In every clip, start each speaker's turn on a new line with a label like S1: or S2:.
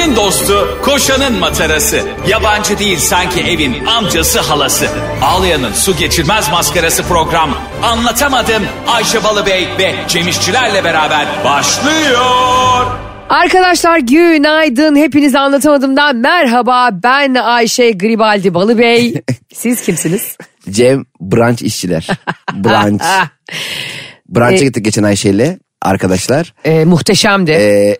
S1: Ayşe'nin dostu, koşanın matarası. Yabancı değil sanki evin amcası halası. Ağlayan'ın su geçirmez maskarası program. Anlatamadım Ayşe Balıbey ve Cemişçilerle beraber başlıyor.
S2: Arkadaşlar günaydın. Hepinize anlatamadığımdan merhaba. Ben Ayşe Gribaldi Balıbey. Siz kimsiniz?
S3: Cem branch işçiler. Branch. Branch'a
S2: E-
S3: gittik geçen Ayşe'yle arkadaşlar.
S2: Ee, muhteşemdi.
S3: Ee,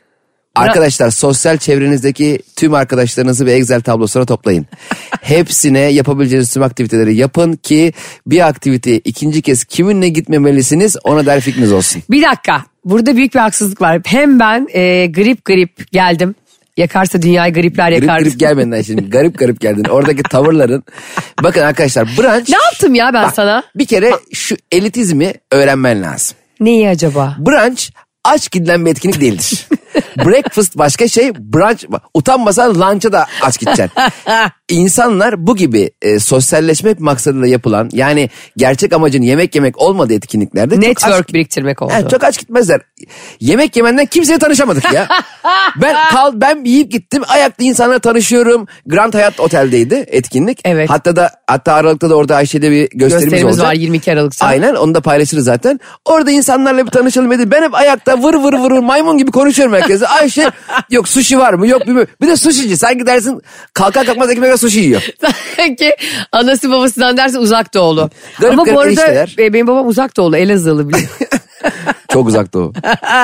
S3: arkadaşlar sosyal çevrenizdeki tüm arkadaşlarınızı bir Excel tablosuna toplayın. Hepsine yapabileceğiniz tüm aktiviteleri yapın ki bir aktiviteye ikinci kez kiminle gitmemelisiniz ona dair fikriniz olsun.
S2: Bir dakika. Burada büyük bir haksızlık var. Hem ben e, grip grip geldim. Yakarsa dünyayı gripler yakar.
S3: garip gelmedin Ayşe'nin. Garip garip geldin. Oradaki tavırların. Bakın arkadaşlar branch.
S2: Ne yaptım ya ben
S3: Bak,
S2: sana?
S3: Bir kere şu elitizmi öğrenmen lazım.
S2: Neyi acaba?
S3: Brunch aç gidilen bir etkinlik değildir. Breakfast başka şey, brunch utanmasan lunch'a da aç gideceksin. İnsanlar bu gibi e, sosyalleşmek maksadıyla yapılan yani gerçek amacın yemek yemek olmadığı etkinliklerde çok
S2: Network
S3: aç,
S2: biriktirmek oldu.
S3: He, çok aç gitmezler. Yemek yemenden kimseye tanışamadık ya. ben kal ben yiyip gittim. Ayakta insanlarla tanışıyorum. Grand Hayat Otel'deydi etkinlik.
S2: Evet.
S3: Hatta da hatta Aralık'ta da orada Ayşe'de bir gösterimiz,
S2: Gösterimiz
S3: olacak.
S2: var 22 Aralık'ta.
S3: Aynen onu da paylaşırız zaten. Orada insanlarla bir tanışalım dedi. Ben hep ayakta vır vır vır vır maymun gibi konuşuyorum herkese. Ayşe yok sushi var mı yok bir, bir de sushici. Sanki dersin kalkar kalkmaz ekmeğe sushi yiyor.
S2: Sanki anası babasından derse uzak doğulu.
S3: Garip
S2: Ama
S3: garip
S2: bu arada
S3: enişteler.
S2: benim babam uzak doğulu Elazığlı biliyor.
S3: Çok uzakta o.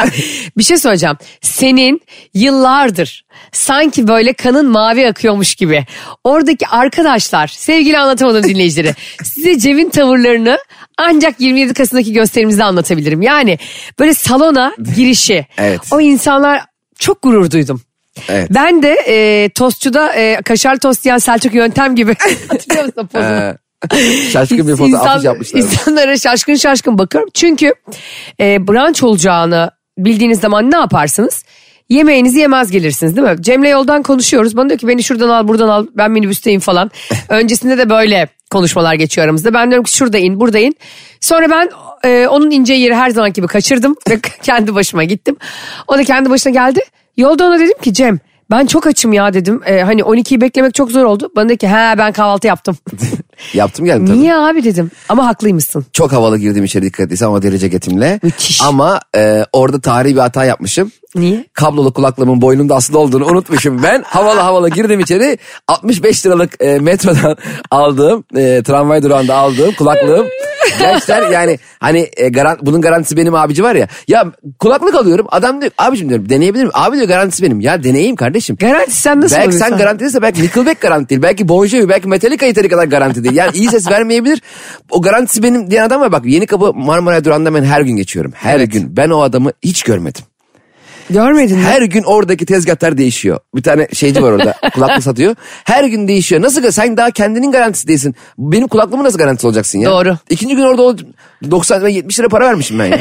S2: bir şey söyleyeceğim. Senin yıllardır sanki böyle kanın mavi akıyormuş gibi. Oradaki arkadaşlar, sevgili anlatamadım dinleyicileri. size Cem'in tavırlarını ancak 27 Kasım'daki gösterimizde anlatabilirim. Yani böyle salona girişi.
S3: Evet.
S2: O insanlar çok gurur duydum.
S3: Evet.
S2: Ben de e, tostçuda e, kaşar tost yiyen Selçuk Yöntem gibi. Hatırlıyor musun?
S3: Ee, şaşkın bir foto
S2: İnsan-
S3: yapmışlar.
S2: İnsanlara şaşkın şaşkın bakıyorum. Çünkü e, brunch olacağını bildiğiniz zaman ne yaparsınız? Yemeğinizi yemez gelirsiniz değil mi? Cem'le yoldan konuşuyoruz. Bana diyor ki beni şuradan al buradan al ben minibüsteyim falan. Öncesinde de böyle konuşmalar geçiyor aramızda. Ben diyorum ki şurada in burada in. Sonra ben e, onun ince yeri her zaman gibi kaçırdım ve kendi başıma gittim. O da kendi başına geldi. Yolda ona dedim ki Cem ben çok açım ya dedim. E, hani 12'yi beklemek çok zor oldu. Bana dedi ki he ben kahvaltı yaptım.
S3: Yaptım geldim tabii.
S2: Niye abi dedim. Ama haklıymışsın.
S3: Çok havalı girdim içeri dikkat etsem ama deri ceketimle.
S2: Müthiş.
S3: Ama e, orada tarihi bir hata yapmışım.
S2: Niye?
S3: Kablolu kulaklığımın boynunda asılı olduğunu unutmuşum. Ben havalı havalı girdim içeri. 65 liralık e, metrodan aldığım, e, tramvay durağında aldığım kulaklığım. Gençler yani hani e, garan, bunun garantisi benim abici var ya. Ya kulaklık alıyorum. Adam diyor abicim diyorum deneyebilir miyim? Abi diyor garantisi benim. Ya deneyeyim kardeşim.
S2: Garanti sen nasıl
S3: Belki sen garanti değilse belki Nickelback garanti değil. Belki Bon Jovi, belki Metallica yeteri kadar garanti değil. Yani iyi ses vermeyebilir. O garantisi benim diyen adam var. Bak Yeni Kapı Marmara Duran'da ben her gün geçiyorum. Her gün. Ben o adamı hiç görmedim.
S2: Görmedin mi?
S3: Her gün oradaki tezgahlar değişiyor. Bir tane şeyci var orada kulaklık satıyor. Her gün değişiyor. Nasıl sen daha kendinin garantisi değilsin. Benim kulaklığımın nasıl garantisi olacaksın ya?
S2: Doğru.
S3: İkinci gün orada ol- 90 ve 70 lira para vermişim ben ya.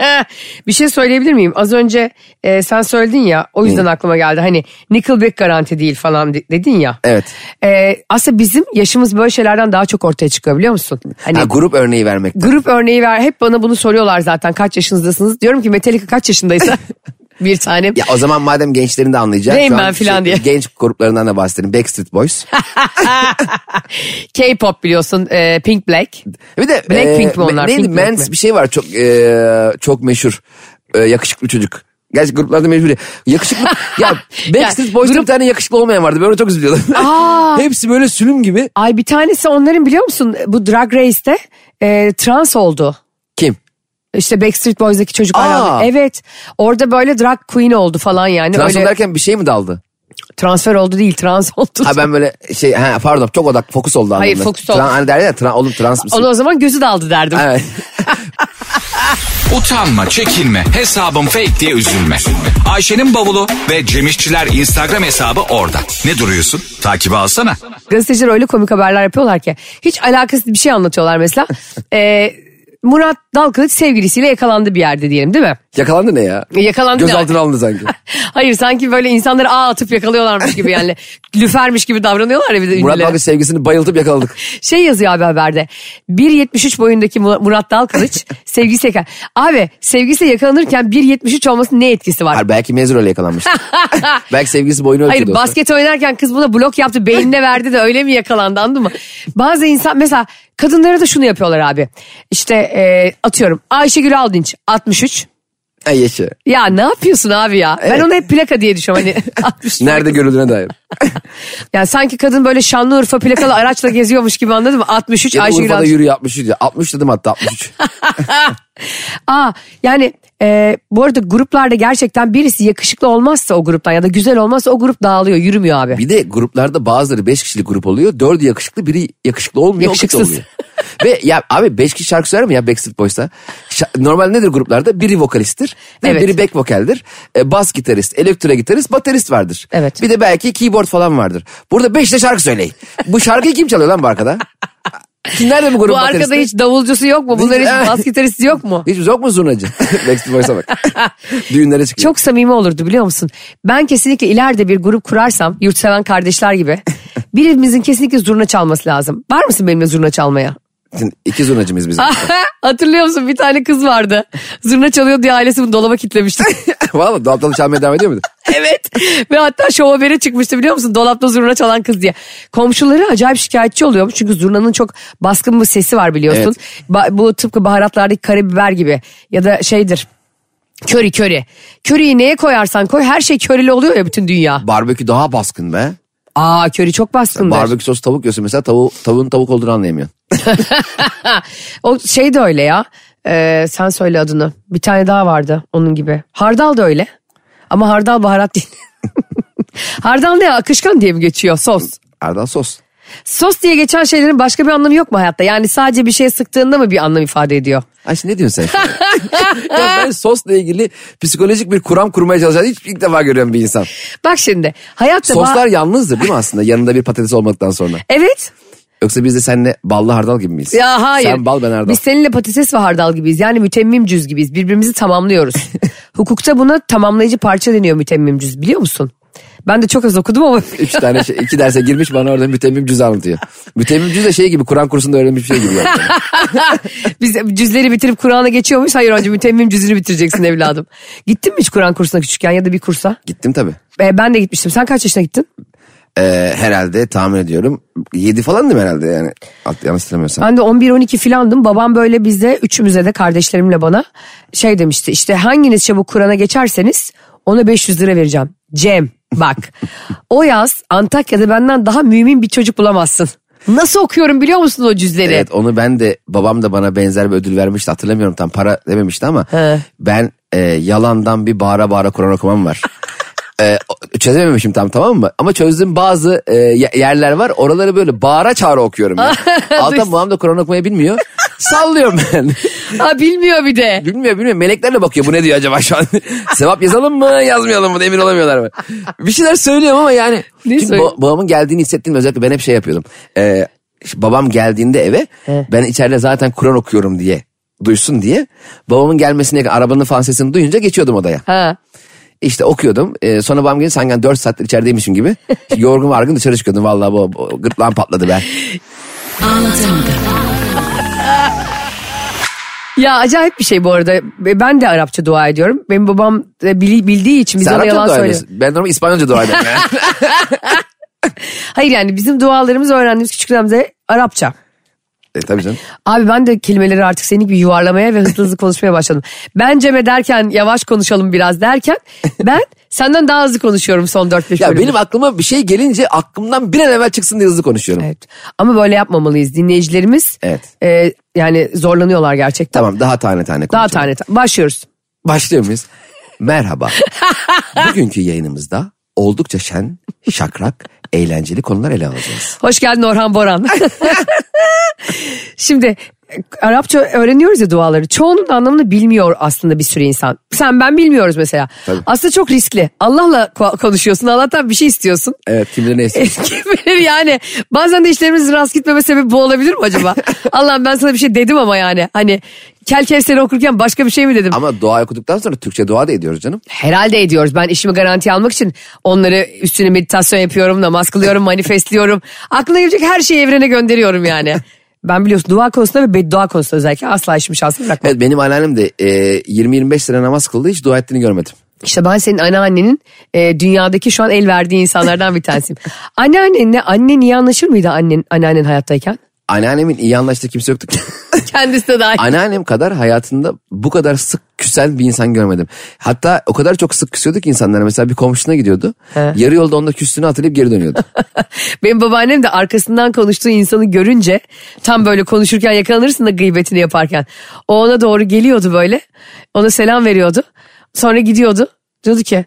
S2: Bir şey söyleyebilir miyim? Az önce e, sen söyledin ya o yüzden aklıma geldi. Hani Nickelback garanti değil falan de- dedin ya.
S3: Evet.
S2: E, aslında bizim yaşımız böyle şeylerden daha çok ortaya çıkıyor biliyor musun? Hani
S3: Ha, grup örneği vermek.
S2: grup örneği ver. Hep bana bunu soruyorlar zaten kaç yaşınızdasınız? Diyorum ki Metallica kaç yaşındaysa bir tanem.
S3: Ya o zaman madem gençlerin de anlayacak.
S2: Rain Man falan diye.
S3: Genç gruplarından da bahsedelim. Backstreet Boys.
S2: K-pop biliyorsun e, Pink Black.
S3: Bir de
S2: Blackpink mi onlar,
S3: Neydi?
S2: Pink Black
S3: Mans
S2: mi?
S3: bir şey var çok e, çok meşhur. E, yakışıklı çocuk. Gerçi gruplarda değil. Yakışıklı. ya Backstreet Boys'ta
S2: grup-
S3: bir tane yakışıklı olmayan vardı. Ben ona çok üzülüyordum. Hepsi böyle sülüm gibi.
S2: Ay bir tanesi onların biliyor musun bu Drag Race'te e, trans oldu. İşte Backstreet Boys'daki çocuklar.
S3: Aa.
S2: Evet. Orada böyle drag queen oldu falan yani.
S3: Trans
S2: Öyle
S3: derken bir şey mi daldı?
S2: transfer oldu değil trans oldu.
S3: Ha ben böyle şey ha, pardon çok odak fokus oldu
S2: Hayır,
S3: anlamda.
S2: fokus oldu.
S3: Tran, hani derler ya tran, oğlum trans mısın?
S2: Onu o zaman gözü daldı derdim.
S3: Evet.
S1: Utanma, çekinme, hesabım fake diye üzülme. Ayşe'nin bavulu ve Cemişçiler Instagram hesabı orada. Ne duruyorsun? Takibi alsana.
S2: Gazeteciler öyle komik haberler yapıyorlar ki. Hiç alakasız bir şey anlatıyorlar mesela. Ee, Murat Dalkılıç sevgilisiyle yakalandı bir yerde diyelim değil mi?
S3: Yakalandı ne ya?
S2: Yakalandı ne?
S3: Gözaltına alındı sanki.
S2: Hayır sanki böyle insanları ağ atıp yakalıyorlarmış gibi yani. Lüfermiş gibi davranıyorlar ya bir de
S3: Murat
S2: ünlüler.
S3: Dalkılıç sevgisini bayıltıp yakaladık.
S2: Şey yazıyor abi haberde. 1.73 boyundaki Mu- Murat Dalkılıç sevgisi yakal. Abi sevgisi yakalanırken 1.73 olmasının ne etkisi var?
S3: Hayır, belki mezur yakalanmış. belki sevgilisi boyunu
S2: Hayır
S3: ölçüyordu. sırada.
S2: basket oynarken kız buna blok yaptı beynine verdi de öyle mi yakalandı anladın mı? Bazı insan mesela kadınlara da şunu yapıyorlar abi. İşte e, atıyorum Ayşegül Aldınç 63.
S3: Ay yaşı.
S2: Ya ne yapıyorsun abi ya? Ben
S3: Evet.
S2: onu hep plaka diye düşünüyorum hani 60.
S3: Nerede görüldüğüne dair.
S2: Yani sanki kadın böyle Şanlıurfa plakalı araçla geziyormuş gibi anladın mı? 63
S3: Ya
S2: Ayşegül
S3: Urfa'da yürüyor 63 diyor. 60 dedim hatta 63.
S2: Aa yani e, bu arada gruplarda gerçekten birisi yakışıklı olmazsa o gruptan ya da güzel olmazsa o grup dağılıyor yürümüyor abi.
S3: bir de gruplarda bazıları 5 kişilik grup oluyor. 4'ü yakışıklı biri yakışıklı olmuyor.
S2: Yakışıksız.
S3: Ve ya abi 5 kişi şarkı söyler mi ya Backstreet Boys'ta? Normal nedir gruplarda? Biri vokalisttir.
S2: Evet.
S3: Biri back vokaldir. E, bas gitarist, elektro gitarist, baterist vardır.
S2: Evet.
S3: Bir de belki keyboard falan vardır. Burada 5 de şarkı söyleyin. Bu şarkıyı kim çalıyor lan bu arkada? Kim nerede bu grup
S2: Bu arkada
S3: bateristi?
S2: hiç davulcusu yok mu? Bunların hiç bas gitaristi yok mu?
S3: Hiç yok mu zurnacı? Backstreet Boys'a bak. Düğünlere çıkıyor.
S2: Çok samimi olurdu biliyor musun? Ben kesinlikle ileride bir grup kurarsam yurtseven kardeşler gibi birimizin kesinlikle zurna çalması lazım. Var mısın benimle zurna çalmaya?
S3: İki zurnacı mıyız biz?
S2: Hatırlıyor musun bir tane kız vardı. Zurna çalıyor diye ailesi bunu dolaba kilitlemişti.
S3: Valla dolaptan çalmaya devam ediyor muydu?
S2: evet ve hatta şov haberi çıkmıştı biliyor musun? Dolapta zurna çalan kız diye. Komşuları acayip şikayetçi oluyormuş çünkü zurnanın çok baskın bir sesi var biliyorsun. Ba- bu tıpkı baharatlardaki karabiber gibi ya da şeydir. Köri köri. Köriyi neye koyarsan koy her şey körili oluyor ya bütün dünya.
S3: Barbekü daha baskın be.
S2: Aa köri çok baskındır.
S3: Barbekü sos tavuk yiyorsun mesela tavuğu, tavuğun tavuk olduğunu anlayamıyorsun.
S2: O şey de öyle ya. Ee, sen söyle adını. Bir tane daha vardı onun gibi. Hardal da öyle. Ama hardal baharat değil. hardal ne? Akışkan diye mi geçiyor? Sos.
S3: Ardal sos.
S2: Sos diye geçen şeylerin başka bir anlamı yok mu hayatta? Yani sadece bir şeye sıktığında mı bir anlam ifade ediyor?
S3: Ay ne diyorsun sen? ya ben sosla ilgili psikolojik bir kuram kurmaya çalışan hiç ilk defa görüyorum bir insan.
S2: Bak şimdi hayatta... ba-
S3: Soslar yalnızdır değil mi aslında yanında bir patates olmadıktan sonra?
S2: Evet.
S3: Yoksa biz de seninle ballı hardal gibi miyiz?
S2: Ya hayır.
S3: Sen bal ben hardal.
S2: Biz seninle patates ve hardal gibiyiz. Yani mütemmim cüz gibiyiz. Birbirimizi tamamlıyoruz. Hukukta buna tamamlayıcı parça deniyor mütemmim cüz biliyor musun? Ben de çok az okudum ama
S3: Üç tane şey, iki derse girmiş bana orada mütemmim cüz anlatıyor. Mütemmim cüz de şey gibi Kur'an kursunda öğrenmiş bir şey gibi.
S2: Biz cüzleri bitirip Kur'an'a geçiyor muyuz? Hayır önce mütemmim cüzünü bitireceksin evladım. Gittin mi hiç Kur'an kursuna küçükken ya da bir kursa?
S3: Gittim tabii.
S2: E, ben de gitmiştim. Sen kaç yaşına gittin?
S3: Ee, herhalde tahmin ediyorum. Yedi falandım herhalde yani. Yanlış hatırlamıyorsam.
S2: Ben de 11-12 filandım. Babam böyle bize üçümüze de kardeşlerimle bana şey demişti. İşte hanginiz çabuk Kur'an'a geçerseniz ona 500 lira vereceğim. Cem bak o yaz Antakya'da benden daha mümin bir çocuk bulamazsın. Nasıl okuyorum biliyor musun o cüzleri?
S3: Evet onu ben de babam da bana benzer bir ödül vermişti hatırlamıyorum tam para dememişti ama
S2: He.
S3: ben e, yalandan bir bağıra bağıra Kur'an okumam var. E, çözememişim tam tamam mı? Ama çözdüğüm bazı e, ye- yerler var oraları böyle bağıra çağıra okuyorum. Yani. Altan babam da Kur'an okumayı bilmiyor. Sallıyorum ben.
S2: Ha bilmiyor bir de.
S3: bilmiyor bilmiyor meleklerle bakıyor bu ne diyor acaba şu an. Sevap yazalım mı yazmayalım mı emin olamıyorlar mı? Bir şeyler söylüyorum ama yani.
S2: Ne
S3: Çünkü ba- babamın geldiğini hissettiğim özellikle ben hep şey yapıyordum. Ee, babam geldiğinde eve
S2: He.
S3: ben içeride zaten Kur'an okuyorum diye duysun diye. Babamın gelmesine arabanın falan sesini duyunca geçiyordum odaya.
S2: Ha.
S3: İşte okuyordum. Ee, sonra babam gelince sanki 4 saattir içerideymişim gibi. Yorgun vargın dışarı çıkıyordum. Vallahi bu, bu gırtlağım patladı be.
S2: Ya acayip bir şey bu arada. Ben de Arapça dua ediyorum. Benim babam bildiği için bize
S3: Sen
S2: ona
S3: Arapça
S2: yalan
S3: dua
S2: söylüyor.
S3: ediyorsun. Ben normal İspanyolca dua ediyorum. Yani.
S2: Hayır yani bizim dualarımızı öğrendiğimiz küçükten Arapça.
S3: E, tabii canım.
S2: Abi ben de kelimeleri artık senin gibi yuvarlamaya ve hızlı hızlı konuşmaya başladım. Benceme derken yavaş konuşalım biraz derken ben senden daha hızlı konuşuyorum son 4-5
S3: Ya
S2: bölümdür.
S3: benim aklıma bir şey gelince aklımdan bir an evvel çıksın diye hızlı konuşuyorum.
S2: Evet. Ama böyle yapmamalıyız. Dinleyicilerimiz
S3: Evet.
S2: e, yani zorlanıyorlar gerçekten.
S3: Tamam daha tane tane
S2: Daha
S3: konuşalım.
S2: tane tane. Başlıyoruz.
S3: Başlıyor muyuz? Merhaba. Bugünkü yayınımızda oldukça şen, şakrak, eğlenceli konular ele alacağız.
S2: Hoş geldin Orhan Boran. Şimdi Arapça öğreniyoruz ya duaları. Çoğunun anlamını bilmiyor aslında bir sürü insan. Sen ben bilmiyoruz mesela.
S3: Tabii.
S2: Aslında çok riskli. Allah'la ko- konuşuyorsun. Allah'tan bir şey istiyorsun.
S3: Evet kim ne istiyor.
S2: Kim bilir yani. Bazen de işlerimizin rast gitmeme sebebi bu olabilir mi acaba? Allah'ım ben sana bir şey dedim ama yani. Hani Kel Kevser'i okurken başka bir şey mi dedim?
S3: Ama dua okuduktan sonra Türkçe dua da ediyoruz canım.
S2: Herhalde ediyoruz. Ben işimi garanti almak için onları üstüne meditasyon yapıyorum, namaz kılıyorum, manifestliyorum. Aklına gelecek her şeyi evrene gönderiyorum yani. Ben biliyorsun dua konusunda ve beddua konusunda özellikle asla işimi şahsı bırakmam.
S3: Evet benim anneannem de e, 20-25 sene namaz kıldı hiç dua ettiğini görmedim.
S2: İşte ben senin anneannenin e, dünyadaki şu an el verdiği insanlardan bir tanesiyim. Anneannenle annen iyi anlaşır mıydı annen, anneannen hayattayken?
S3: Anneannemin iyi anlaştığı kimse yoktu ki.
S2: Kendisi de dahil.
S3: Anneannem kadar hayatında bu kadar sık küsen bir insan görmedim. Hatta o kadar çok sık küsüyordu ki insanlara. Mesela bir komşuna gidiyordu. Yarı yolda onunla küstüğünü hatırlayıp geri dönüyordu.
S2: Benim babaannem de arkasından konuştuğu insanı görünce tam böyle konuşurken yakalanırsın da gıybetini yaparken. O ona doğru geliyordu böyle. Ona selam veriyordu. Sonra gidiyordu. Diyordu ki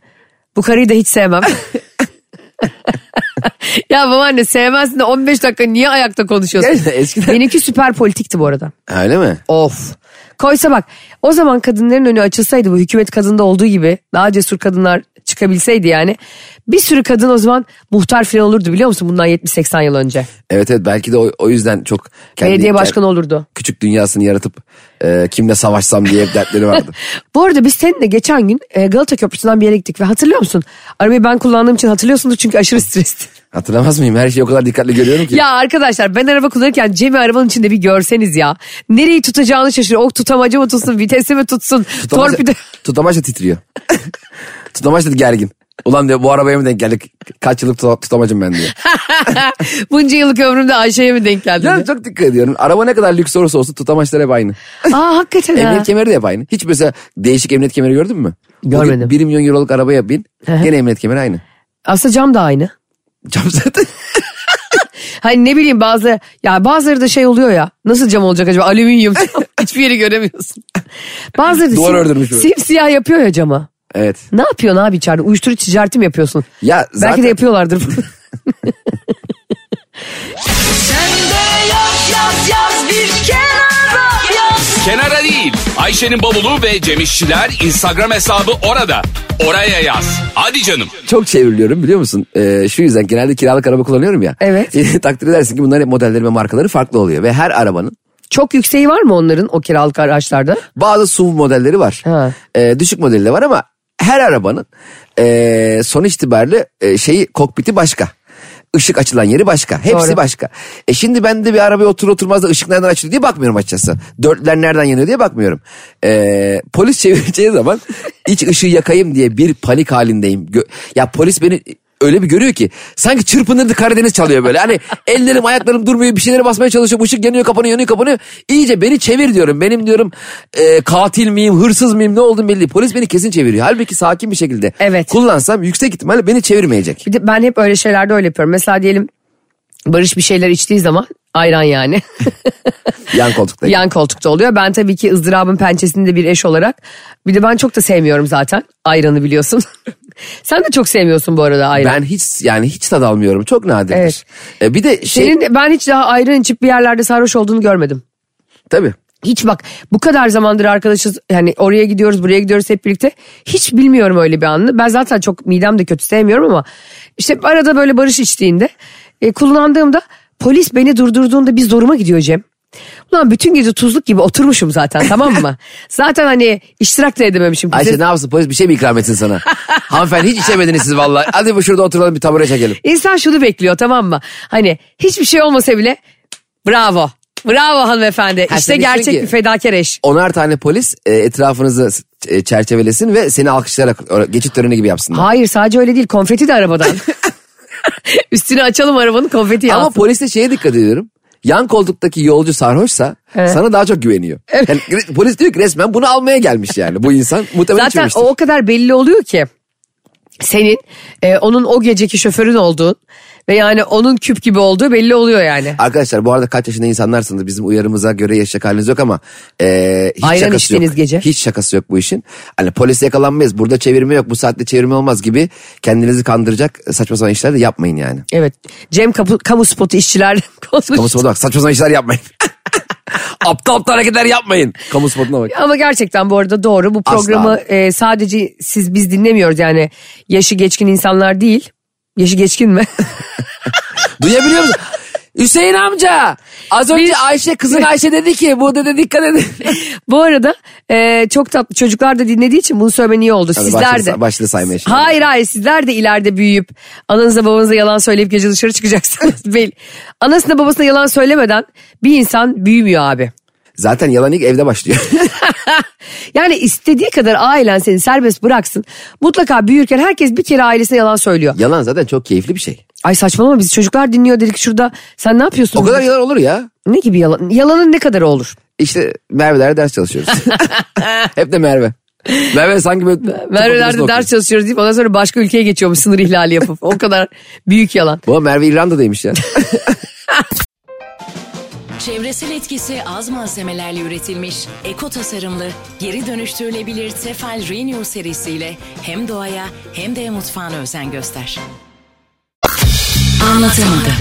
S2: bu karıyı da hiç sevmem. ya babaanne sevmezsin de 15 dakika niye ayakta konuşuyorsun?
S3: Gerçekten eskiden-
S2: Benimki süper politikti bu arada.
S3: Öyle mi?
S2: Of. Koysa bak o zaman kadınların önü açılsaydı bu hükümet kadında olduğu gibi daha cesur kadınlar çıkabilseydi yani bir sürü kadın o zaman muhtar falan olurdu biliyor musun bundan 70-80 yıl önce.
S3: Evet evet belki de o, o yüzden çok kendi,
S2: Belediye başkanı olurdu.
S3: küçük dünyasını yaratıp e, kimle savaşsam diye hep dertleri vardı.
S2: Bu arada biz seninle geçen gün e, Galata Köprüsü'nden bir yere gittik ve hatırlıyor musun? Arabayı ben kullandığım için hatırlıyorsundur çünkü aşırı stresli.
S3: Hatırlamaz mıyım? Her şeyi o kadar dikkatli görüyorum ki.
S2: ya arkadaşlar ben araba kullanırken Cem'i arabanın içinde bir görseniz ya. Nereyi tutacağını şaşırıyor. O tutamacı mı tutsun, vitesi mi tutsun,
S3: Tutamaç,
S2: torpido.
S3: tutamaç da titriyor. tutamaç da gergin. Ulan diyor bu arabaya mı denk geldik? Kaç yıllık tuta- tutamacım ben diyor.
S2: Bunca yıllık ömrümde Ayşe'ye mi denk geldi?
S3: Ya çok dikkat ediyorum. Araba ne kadar lüks olursa olsun tutamaçlar hep aynı.
S2: Aa hakikaten ha.
S3: Emniyet kemeri de hep aynı. Hiç mesela değişik emniyet kemeri gördün mü?
S2: Görmedim.
S3: Bugün 1 milyon euroluk arabaya bin. Gene emniyet kemeri aynı.
S2: Aslında cam da aynı.
S3: Cam zaten.
S2: Hani ne bileyim bazı ya bazıları da şey oluyor ya. Nasıl cam olacak acaba? Alüminyum cam. Hiçbir yeri göremiyorsun. Bazıları da
S3: Duvar ördürmüş böyle.
S2: simsiyah yapıyor ya cama.
S3: Evet.
S2: Ne yapıyorsun abi içeride? Uyuşturucu ticareti mi yapıyorsun?
S3: Ya zaten
S2: Belki de yapıyorlardır.
S1: Kenara değil. Ayşe'nin bavulu ve Cemişçiler Instagram hesabı orada. Oraya yaz. Hadi canım.
S3: çok çevriliyorum biliyor musun? Ee, şu yüzden genelde kiralık araba kullanıyorum ya.
S2: Evet.
S3: Takdir edersin ki bunların hep modelleri ve markaları farklı oluyor. Ve her arabanın
S2: Çok yükseği var mı onların o kiralık araçlarda?
S3: bazı SUV modelleri var.
S2: Ha.
S3: Ee, düşük modeli de var ama her arabanın ee, son itibariyle ee, şeyi kokpiti başka. Işık açılan yeri başka. Hepsi
S2: Doğru.
S3: başka. E şimdi ben de bir arabaya otur oturmaz da ışık nereden açılıyor diye bakmıyorum açıkçası. Dörtler nereden yanıyor diye bakmıyorum. Ee, polis çevireceği zaman iç ışığı yakayım diye bir panik halindeyim. Gö- ya polis beni öyle bir görüyor ki sanki çırpınırdı Karadeniz çalıyor böyle. Hani ellerim ayaklarım durmuyor bir şeylere basmaya çalışıyorum. Işık yanıyor kapanıyor yanıyor kapanıyor. İyice beni çevir diyorum. Benim diyorum e, katil miyim hırsız mıyım ne olduğum belli değil. Polis beni kesin çeviriyor. Halbuki sakin bir şekilde
S2: Evet.
S3: kullansam yüksek ihtimalle beni çevirmeyecek.
S2: Bir de ben hep öyle şeylerde öyle yapıyorum. Mesela diyelim Barış bir şeyler içtiği zaman ayran yani.
S3: Yan koltukta.
S2: Yan koltukta oluyor. Ben tabii ki ızdırabın pençesinde bir eş olarak. Bir de ben çok da sevmiyorum zaten ayranı biliyorsun. Sen de çok sevmiyorsun bu arada ayran.
S3: Ben hiç yani hiç tad almıyorum. Çok nadirdir.
S2: Evet.
S3: E, bir de şey
S2: Senin ben hiç daha ayran içip bir yerlerde sarhoş olduğunu görmedim.
S3: tabii.
S2: Hiç bak bu kadar zamandır arkadaşız yani oraya gidiyoruz buraya gidiyoruz hep birlikte. Hiç bilmiyorum öyle bir anını. Ben zaten çok midem de kötü sevmiyorum ama işte arada böyle barış içtiğinde e, kullandığımda polis beni durdurduğunda bir zoruma gidiyor Cem. Ulan bütün gece tuzluk gibi oturmuşum zaten tamam mı? zaten hani iştirak da edememişim.
S3: Ayşe ne yapsın polis bir şey mi ikram etsin sana? Hanımefendi hiç içemediniz siz vallahi. Hadi bu şurada oturalım bir tabure çekelim.
S2: İnsan şunu bekliyor tamam mı? Hani hiçbir şey olmasa bile bravo. Bravo hanımefendi.
S3: Ha,
S2: işte gerçek bir fedakar eş.
S3: Onar tane polis e, etrafınızı e, çerçevelesin ve seni alkışlayarak geçit töreni gibi yapsınlar.
S2: Hayır sadece öyle değil konfeti de arabadan. Üstünü açalım arabanın konfeti yansın.
S3: Ama poliste şeye dikkat ediyorum. Yan koltuktaki yolcu sarhoşsa
S2: Evet.
S3: sana daha çok güveniyor. Yani re- polis diyor ki resmen bunu almaya gelmiş yani bu insan. Muhtemelen
S2: Zaten
S3: içmemiştir.
S2: o kadar belli oluyor ki senin e, onun o geceki şoförün olduğun ve yani onun küp gibi olduğu belli oluyor yani.
S3: Arkadaşlar bu arada kaç yaşında insanlarsınız bizim uyarımıza göre yaşayacak haliniz yok ama e, hiç
S2: Ayran
S3: şakası yok.
S2: gece.
S3: Hiç şakası yok bu işin. Hani polis yakalanmayız burada çevirme yok bu saatte çevirme olmaz gibi kendinizi kandıracak saçma sapan işler de yapmayın yani.
S2: Evet. Cem kamu, kamu spotu işçiler konuştu.
S3: Kamu spotu bak saçma sapan işler yapmayın. aptal aptal hareketler yapmayın. Kamu spotuna bak.
S2: Ama gerçekten bu arada doğru. Bu programı e, sadece siz biz dinlemiyoruz yani. Yaşı geçkin insanlar değil. Yaşı geçkin mi?
S3: Duyabiliyor musun? Hüseyin amca. Az önce
S2: Biz-
S3: Ayşe kızın Ayşe dedi ki bu dedi dikkat edin.
S2: bu arada e, çok tatlı çocuklar da dinlediği için bunu söylemen iyi oldu.
S3: Hadi
S2: Sizler
S3: başladı-
S2: de.
S3: başladı saymaya şimdi.
S2: Hayır hayır sizler de ileride büyüyüp ananıza babanıza yalan söyleyip gece dışarı çıkacaksınız. Anasına babasına yalan söylemeden bir insan büyümüyor abi.
S3: Zaten yalan ilk evde başlıyor.
S2: Yani istediği kadar ailen seni serbest bıraksın. Mutlaka büyürken herkes bir kere ailesine yalan söylüyor.
S3: yalan zaten çok keyifli bir şey.
S2: Ay saçmalama biz çocuklar dinliyor dedik şurada. Sen ne yapıyorsun?
S3: O kadar yalan olur ya.
S2: Ne gibi yalan? Yalanın ne kadar olur?
S3: İşte Merve'lerde ders çalışıyoruz. Hep de Merve. Merve sanki böyle...
S2: Merve'lerde ders çalışıyoruz deyip ondan sonra başka ülkeye geçiyormuş sınır ihlali yapıp. O kadar büyük yalan.
S3: Bu Merve İrlanda'daymış ya.
S4: Çevresel etkisi az malzemelerle üretilmiş, eko tasarımlı, geri dönüştürülebilir Tefal Renew serisiyle hem doğaya hem de mutfağına özen göster. Anlatamadım.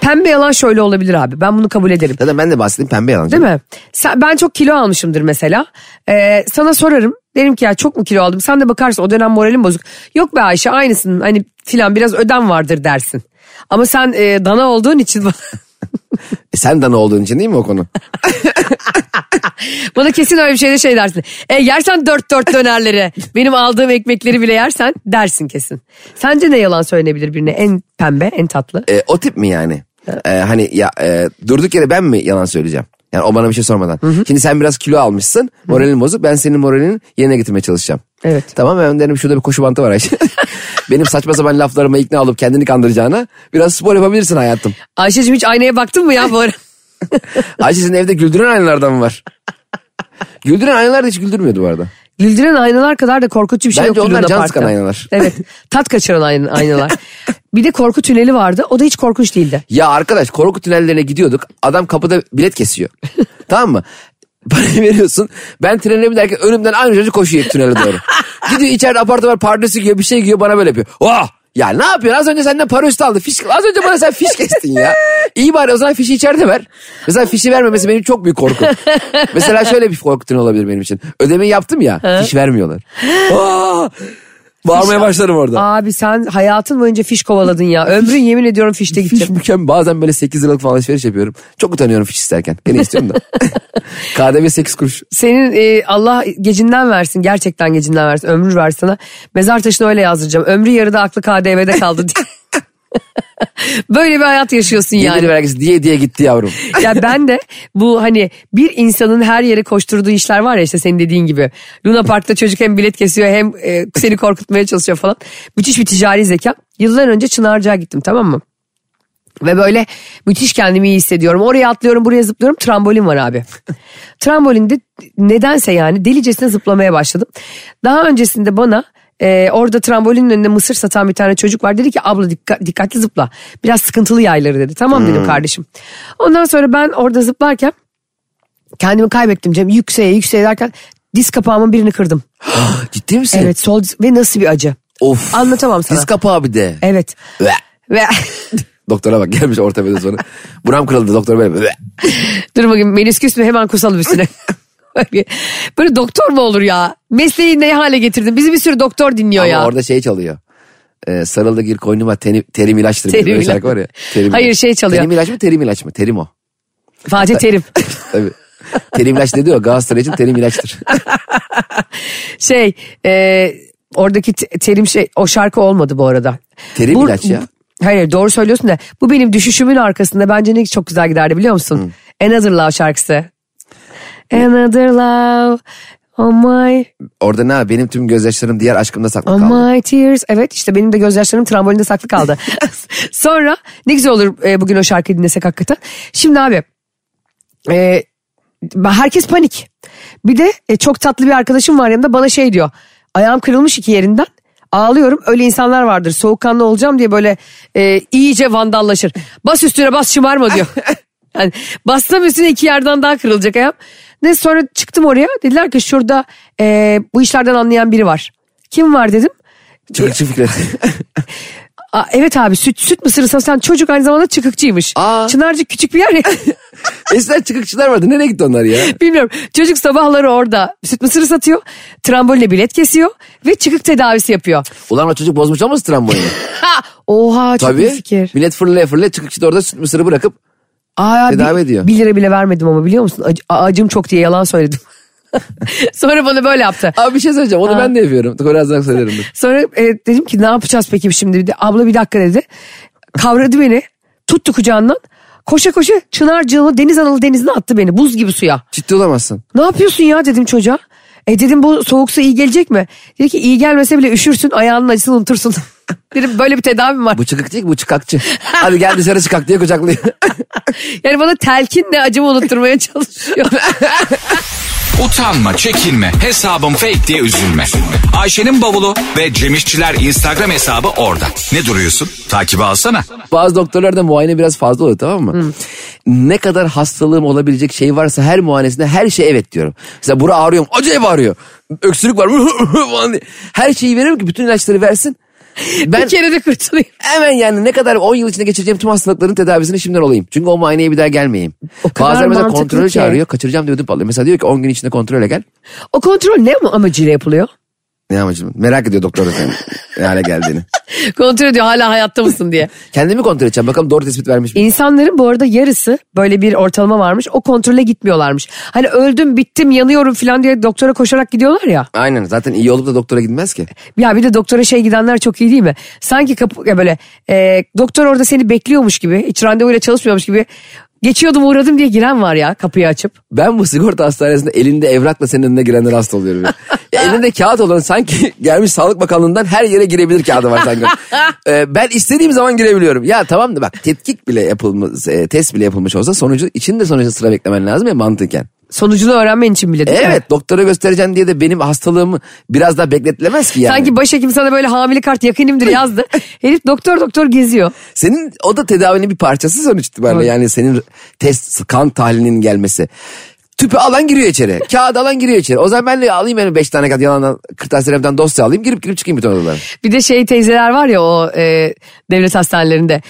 S2: Pembe yalan şöyle olabilir abi. Ben bunu kabul ederim.
S3: Zaten ben de bahsettim pembe yalancı.
S2: Değil mi? Sen, ben çok kilo almışımdır mesela. Ee, sana sorarım. Derim ki ya çok mu kilo aldım? Sen de bakarsın o dönem moralim bozuk. Yok be Ayşe aynısın hani filan biraz ödem vardır dersin. Ama sen e, dana olduğun için
S3: E sen dana olduğun için değil mi o konu?
S2: bana kesin öyle bir şeyde şey dersin. E yersen dört dört dönerleri benim aldığım ekmekleri bile yersen dersin kesin. Sence ne yalan söylenebilir birine en pembe en tatlı?
S3: E, o tip mi yani? E, hani ya e, durduk yere ben mi yalan söyleyeceğim? Yani o bana bir şey sormadan. Şimdi sen biraz kilo almışsın. Moralin bozuk. Ben senin moralini yerine getirmeye çalışacağım.
S2: Evet.
S3: Tamam ben derim şurada bir koşu bantı var Ayşe. Benim saçma sapan laflarıma ikna olup kendini kandıracağına biraz spor yapabilirsin hayatım.
S2: Ayşe'cim hiç aynaya baktın mı ya bu ara?
S3: Ayşe senin evde güldüren aynalardan mı var? güldüren aynalar da hiç güldürmüyordu bu arada.
S2: Güldüren aynalar kadar da korkutucu bir şey
S3: Bence
S2: yok.
S3: onlar
S2: Luna
S3: can sıkan aynalar.
S2: Evet. Tat kaçıran ayn- aynalar. bir de korku tüneli vardı. O da hiç korkunç değildi.
S3: Ya arkadaş korku tünellerine gidiyorduk. Adam kapıda bilet kesiyor. tamam mı? Parayı veriyorsun. Ben trene binerken önümden aynı çocuk koşuyor tünele doğru. Gidiyor içeride apartman pardesi giyiyor bir şey giyiyor bana böyle yapıyor. Oh! Ya ne yapıyorsun? Az önce senden para üstü aldı. Fiş, az önce bana sen fiş kestin ya. İyi bari o zaman fişi içeride ver. Mesela fişi vermemesi benim çok büyük korkum. Mesela şöyle bir korku tüneli olabilir benim için. Ödemeyi yaptım ya. fiş vermiyorlar. Aa! Bağırmaya başlarım orada.
S2: Abi sen hayatın boyunca fiş kovaladın ya. Ömrün yemin ediyorum fişte
S3: Fiş
S2: gidecek.
S3: mükemmel. Bazen böyle 8 liralık falan alışveriş yapıyorum. Çok utanıyorum fiş isterken. Gene istiyorum da. KDV 8 kuruş.
S2: Senin e, Allah gecinden versin. Gerçekten gecinden versin. Ömrü versin sana. Mezar taşına öyle yazdıracağım. Ömrü yarıda aklı KDV'de kaldı diye. Böyle bir hayat yaşıyorsun
S3: Yani.
S2: yani.
S3: vergisi diye diye gitti yavrum.
S2: ya ben de bu hani bir insanın her yere koşturduğu işler var ya işte senin dediğin gibi. Luna Park'ta çocuk hem bilet kesiyor hem e, seni korkutmaya çalışıyor falan. Müthiş bir ticari zeka. Yıllar önce Çınarcık'a gittim tamam mı? Ve böyle müthiş kendimi iyi hissediyorum. Oraya atlıyorum buraya zıplıyorum. Trambolin var abi. Trambolinde nedense yani delicesine zıplamaya başladım. Daha öncesinde bana e, orada trambolinin önünde mısır satan bir tane çocuk var. Dedi ki abla dikkat, dikkatli zıpla. Biraz sıkıntılı yayları dedi. Tamam dedim kardeşim. Ondan sonra ben orada zıplarken kendimi kaybettim Cem. Yükseğe yükseğe derken diz kapağımın birini kırdım.
S3: Ciddi misin?
S2: Evet sol diz- ve nasıl bir acı.
S3: Of.
S2: Anlatamam sana.
S3: Diz kapağı bir de.
S2: Evet.
S3: Ve.
S2: Ve
S3: Doktora bak gelmiş ortopedi sonra. Buram kırıldı doktor böyle. Ve.
S2: dur bakayım menisküs mü hemen kusalım üstüne. Böyle- Böyle doktor mu olur ya? Mesleği ne hale getirdin? Bizi bir sürü doktor dinliyor
S3: Ama
S2: ya.
S3: orada şey çalıyor. Ee, sarıldı gir koynuma terim, terim ilaçtır.
S2: Terim
S3: Böyle
S2: ilaç.
S3: şarkı var ya. Terim
S2: Hayır,
S3: ilaç.
S2: şey çalıyor.
S3: Terim ilaç mı terim ilaç mı? Terim o.
S2: Fatih Terim.
S3: Tabii. terim ilaç dedi o Galatasaray için terim ilaçtır.
S2: şey e, oradaki te- terim şey o şarkı olmadı bu arada.
S3: Terim
S2: Bu-
S3: ilaç ya.
S2: Hayır doğru söylüyorsun da bu benim düşüşümün arkasında bence ne çok güzel giderdi biliyor musun? Another Love şarkısı. Another Love Oh my,
S3: Orada ne benim tüm gözyaşlarım diğer aşkımda saklı
S2: oh
S3: kaldı.
S2: my tears. Evet işte benim de gözyaşlarım trambolinde saklı kaldı. Sonra ne güzel olur e, bugün o şarkıyı dinlesek hakikaten. Şimdi abi e, herkes panik. Bir de e, çok tatlı bir arkadaşım var yanında bana şey diyor. Ayağım kırılmış iki yerinden. Ağlıyorum öyle insanlar vardır soğukkanlı olacağım diye böyle e, iyice vandallaşır. Bas üstüne bas şımarma diyor. yani bassam üstüne iki yerden daha kırılacak ayağım. Ne sonra çıktım oraya dediler ki şurada e, bu işlerden anlayan biri var. Kim var dedim.
S3: Çıkıkçı Fikret.
S2: Aa, evet abi süt, süt mısırı satan çocuk aynı zamanda çıkıkçıymış.
S3: Aa.
S2: Çınarcık küçük bir yer ya.
S3: Eskiden çıkıkçılar vardı. Nereye gitti onlar ya?
S2: Bilmiyorum. Çocuk sabahları orada süt mısırı satıyor. Trambolle bilet kesiyor ve çıkık tedavisi yapıyor.
S3: Ulan o çocuk bozmuş olmasın tramboyunu?
S2: Ha, oha çok
S3: Tabii.
S2: iyi fikir.
S3: Millet fırlaya fırlaya çıkıkçı da orada süt mısırı bırakıp
S2: Aa,
S3: Tedavi
S2: bir,
S3: ediyor.
S2: Bir lira bile vermedim ama biliyor musun? Ac- acım çok diye yalan söyledim. Sonra bana böyle yaptı.
S3: Abi bir şey söyleyeceğim onu ben de yapıyorum. Birazdan söylerim. dur.
S2: Sonra e, dedim ki ne yapacağız peki şimdi? Dedi, Abla bir dakika dedi. Kavradı beni. Tuttu kucağından. Koşa koşa Çınarcığı Deniz Analı denizine attı beni buz gibi suya.
S3: Ciddi olamazsın.
S2: Ne yapıyorsun ya dedim çocuğa. E dedim bu soğuk su iyi gelecek mi? Dedi ki iyi gelmese bile üşürsün ayağının acısını unutursun. Dedim böyle bir tedavim var.
S3: Bu çıkık değil bu çıkakçı. Hadi gel dışarı çıkak diye kucaklıyor.
S2: Yani bana telkinle acımı unutturmaya çalışıyor.
S1: Utanma, çekinme, hesabım fake diye üzülme. Ayşe'nin bavulu ve Cemişçiler Instagram hesabı orada. Ne duruyorsun? Takibi alsana.
S3: Bazı doktorlarda muayene biraz fazla oluyor tamam mı? Ne kadar hastalığım olabilecek şey varsa her muayenesinde her şey evet diyorum. Mesela bura ağrıyor mu? Acayip ağrıyor. Öksürük var. Her şeyi veririm ki bütün ilaçları versin. Ben
S2: bir kere de kurtulayım.
S3: hemen yani ne kadar 10 yıl içinde geçireceğim tüm hastalıkların tedavisini şimdiden olayım. Çünkü o muayeneye bir daha gelmeyeyim.
S2: O
S3: Bazen mesela kontrolü
S2: ki.
S3: çağırıyor. Kaçıracağım diye ödüm patlıyor. Mesela diyor ki 10 gün içinde kontrole gel.
S2: O kontrol ne amacıyla yapılıyor?
S3: Ne amacım? Merak ediyor doktor senin ne hale geldiğini.
S2: Kontrol ediyor hala hayatta mısın diye.
S3: Kendimi kontrol edeceğim. Bakalım doğru tespit vermiş mi?
S2: İnsanların bu arada yarısı böyle bir ortalama varmış. O kontrole gitmiyorlarmış. Hani öldüm bittim yanıyorum falan diye doktora koşarak gidiyorlar ya.
S3: Aynen zaten iyi olup da doktora gitmez ki.
S2: Ya bir de doktora şey gidenler çok iyi değil mi? Sanki kapı ya böyle e, doktor orada seni bekliyormuş gibi hiç randevuyla çalışmıyormuş gibi geçiyordum uğradım diye giren var ya kapıyı açıp.
S3: Ben bu sigorta hastanesinde elinde evrakla senin önüne girenler hasta oluyorum. Ya. Ya elinde kağıt olan sanki gelmiş Sağlık Bakanlığı'ndan her yere girebilir kağıdı var sanki. Ee, ben istediğim zaman girebiliyorum. Ya tamam da bak tetkik bile yapılmış, e, test bile yapılmış olsa sonucu için de sonucu sıra beklemen lazım ya mantıken.
S2: Sonucunu öğrenmen için bile değil mi?
S3: Evet doktora göstereceksin diye de benim hastalığımı biraz daha bekletilemez ki yani.
S2: Sanki başhekim sana böyle hamile kart yakınımdır yazdı. Herif doktor doktor geziyor.
S3: Senin o da tedavinin bir parçası sonuç itibariyle.
S2: Evet.
S3: Yani senin test kan tahlilinin gelmesi. Tüpü alan giriyor içeri. Kağıdı alan giriyor içeri. O zaman ben de alayım yani 5 tane kağıt yalandan kırtasiyelerden dosya alayım. Girip girip çıkayım bütün odalara.
S2: Bir de şey teyzeler var ya o e, devlet hastanelerinde.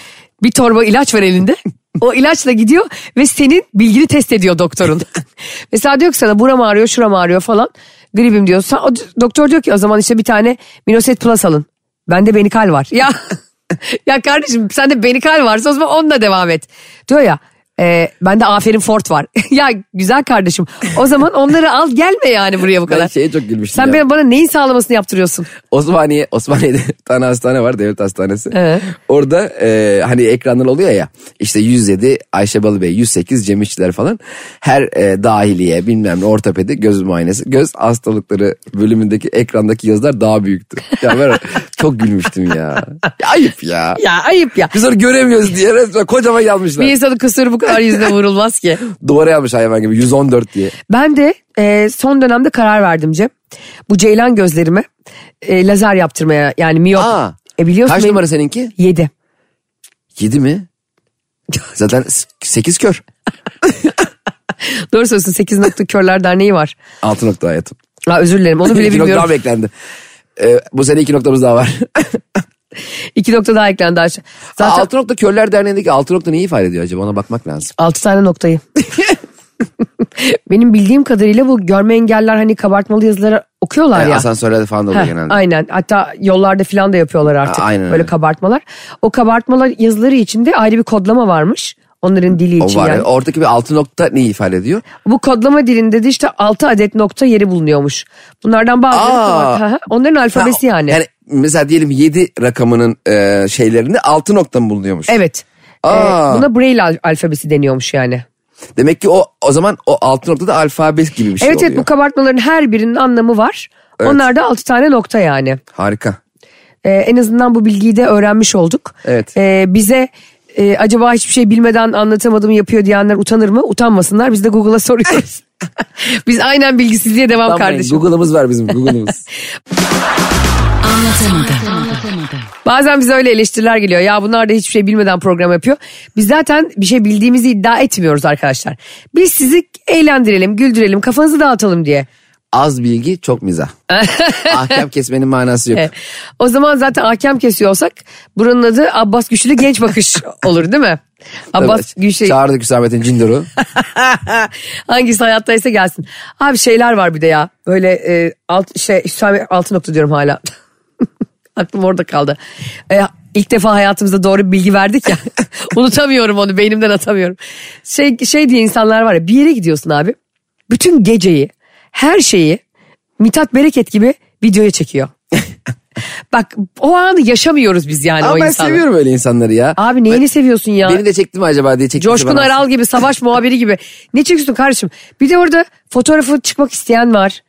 S2: Bir torba ilaç var elinde. O ilaçla gidiyor ve senin bilgini test ediyor doktorun. Mesela diyor ki sana buram ağrıyor şuram ağrıyor falan. Gripim diyor. Sa- o doktor diyor ki o zaman işte bir tane Minoset Plus alın. Bende benikal var. Ya ya kardeşim sende benikal varsa o zaman onunla devam et. Diyor ya e, bende aferin Fort var. ya güzel kardeşim o zaman onları al gelme yani buraya bu
S3: Ben
S2: kadar.
S3: şeye çok gülmüştüm
S2: Sen
S3: ya.
S2: bana neyin sağlamasını yaptırıyorsun?
S3: Osmaniye, Osmaniye'de bir tane hastane var devlet hastanesi.
S2: Evet.
S3: Orada e, hani ekranlar oluyor ya işte 107 Ayşe Balıbey 108 Cem İşçiler falan. Her e, dahiliye bilmem ne ortopedi göz muayenesi göz hastalıkları bölümündeki ekrandaki yazılar daha büyüktü. Ya ben çok gülmüştüm ya. ya ayıp ya.
S2: Ya ayıp ya.
S3: Biz onu göremiyoruz diye resmen kocaman yazmışlar.
S2: Bir insanın kusuru bu kadar yüzüne vurulmaz ki.
S3: Duvara yazmış hayvan gibi 114 diye.
S2: Ben de e, son dönemde karar verdim Cem. Bu ceylan gözlerime e, lazer yaptırmaya yani miyop.
S3: Aa,
S2: E biliyorsun
S3: Kaç
S2: benim-
S3: numara seninki?
S2: Yedi.
S3: 7 mi? Zaten 8 kör.
S2: Doğru söylüyorsun 8 nokta körler derneği var.
S3: 6 nokta hayatım.
S2: Ha, özür dilerim onu bile
S3: İki nokta daha
S2: bilmiyorum.
S3: beklendi. Ee, bu sene iki noktamız daha var.
S2: 2 nokta daha eklendi aşağı. Zaten
S3: Altı nokta Körler Derneği'ndeki altı nokta neyi ifade ediyor acaba ona bakmak lazım.
S2: 6 tane noktayı. Benim bildiğim kadarıyla bu görme engeller hani kabartmalı yazıları okuyorlar
S3: Yani
S2: ya.
S3: asansörlerde falan da oluyor
S2: Heh,
S3: genelde.
S2: Aynen hatta yollarda falan da yapıyorlar artık
S3: A- aynen
S2: böyle
S3: öyle.
S2: kabartmalar. O kabartmalar yazıları içinde ayrı bir kodlama varmış. Onların dili
S3: O
S2: için
S3: var.
S2: yani.
S3: Oradaki bir altı nokta neyi ifade ediyor?
S2: Bu kodlama dilinde de işte 6 adet nokta yeri bulunuyormuş. Bunlardan bazıları
S3: Aa.
S2: kabart- onların alfabesi
S3: Ha,
S2: yani.
S3: Yani mesela diyelim yedi rakamının e, şeylerinde altı nokta mı bulunuyormuş?
S2: Evet. Ee,
S3: Aa.
S2: buna Braille al- alfabesi deniyormuş yani.
S3: Demek ki o o zaman o altı noktada alfabe gibi bir şey
S2: evet
S3: oluyor.
S2: evet bu kabartmaların her birinin anlamı var.
S3: Evet.
S2: Onlar da 6 tane nokta yani.
S3: Harika.
S2: Ee, en azından bu bilgiyi de öğrenmiş olduk.
S3: Evet.
S2: Ee, bize e, acaba hiçbir şey bilmeden anlatamadım yapıyor diyenler utanır mı? Utanmasınlar. Biz de Google'a soruyoruz. Biz aynen bilgisizliğe devam
S3: Tamam,
S2: kardeşim.
S3: Google'ımız var bizim Google'ımız.
S2: Bazen bize öyle eleştiriler geliyor. Ya bunlar da hiçbir şey bilmeden program yapıyor. Biz zaten bir şey bildiğimizi iddia etmiyoruz arkadaşlar. Biz sizi eğlendirelim, güldürelim, kafanızı dağıtalım diye.
S3: Az bilgi çok mizah. Ahkam kesmenin manası yok.
S2: E, o zaman zaten hakem kesiyor olsak buranın adı Abbas Güçlü Genç Bakış olur değil mi? Abbas
S3: Tabii,
S2: Güçlü
S3: Çağırdık Hüsamettin Cindor'u.
S2: hangisi hayattaysa gelsin. Abi şeyler var bir de ya böyle e, alt, şey, Hüsame altı nokta diyorum hala. Aklım orada kaldı. E, ilk defa hayatımızda doğru bir bilgi verdik ya. Unutamıyorum onu beynimden atamıyorum. Şey, şey diye insanlar var ya bir yere gidiyorsun abi. Bütün geceyi her şeyi Mithat Bereket gibi videoya çekiyor. Bak o anı yaşamıyoruz biz yani o
S3: Ama ben
S2: insanı.
S3: seviyorum öyle insanları ya.
S2: Abi neyini seviyorsun ya?
S3: Beni de çekti mi acaba diye çekti.
S2: Coşkun Aral gibi savaş muhabiri gibi. Ne çekiyorsun kardeşim? Bir de orada fotoğrafı çıkmak isteyen var.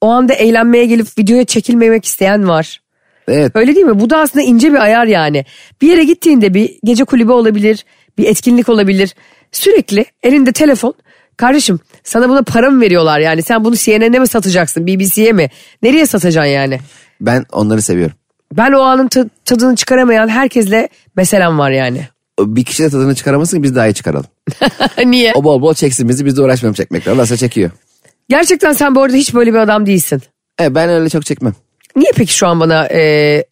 S2: O anda eğlenmeye gelip videoya çekilmemek isteyen var.
S3: Evet.
S2: Öyle değil mi? Bu da aslında ince bir ayar yani. Bir yere gittiğinde bir gece kulübü olabilir, bir etkinlik olabilir. Sürekli elinde telefon. Kardeşim sana buna para mı veriyorlar yani? Sen bunu CNN'e mi satacaksın, BBC'ye mi? Nereye satacaksın yani?
S3: Ben onları seviyorum.
S2: Ben o anın tadını çıkaramayan herkesle meselem var yani.
S3: Bir kişi de tadını çıkaramasın biz daha iyi çıkaralım.
S2: Niye?
S3: O bol bol çeksin bizi biz de uğraşmayalım çekmekle. Ondan çekiyor.
S2: Gerçekten sen bu arada hiç böyle bir adam değilsin.
S3: Evet ben öyle çok çekmem.
S2: Niye peki şu an bana e,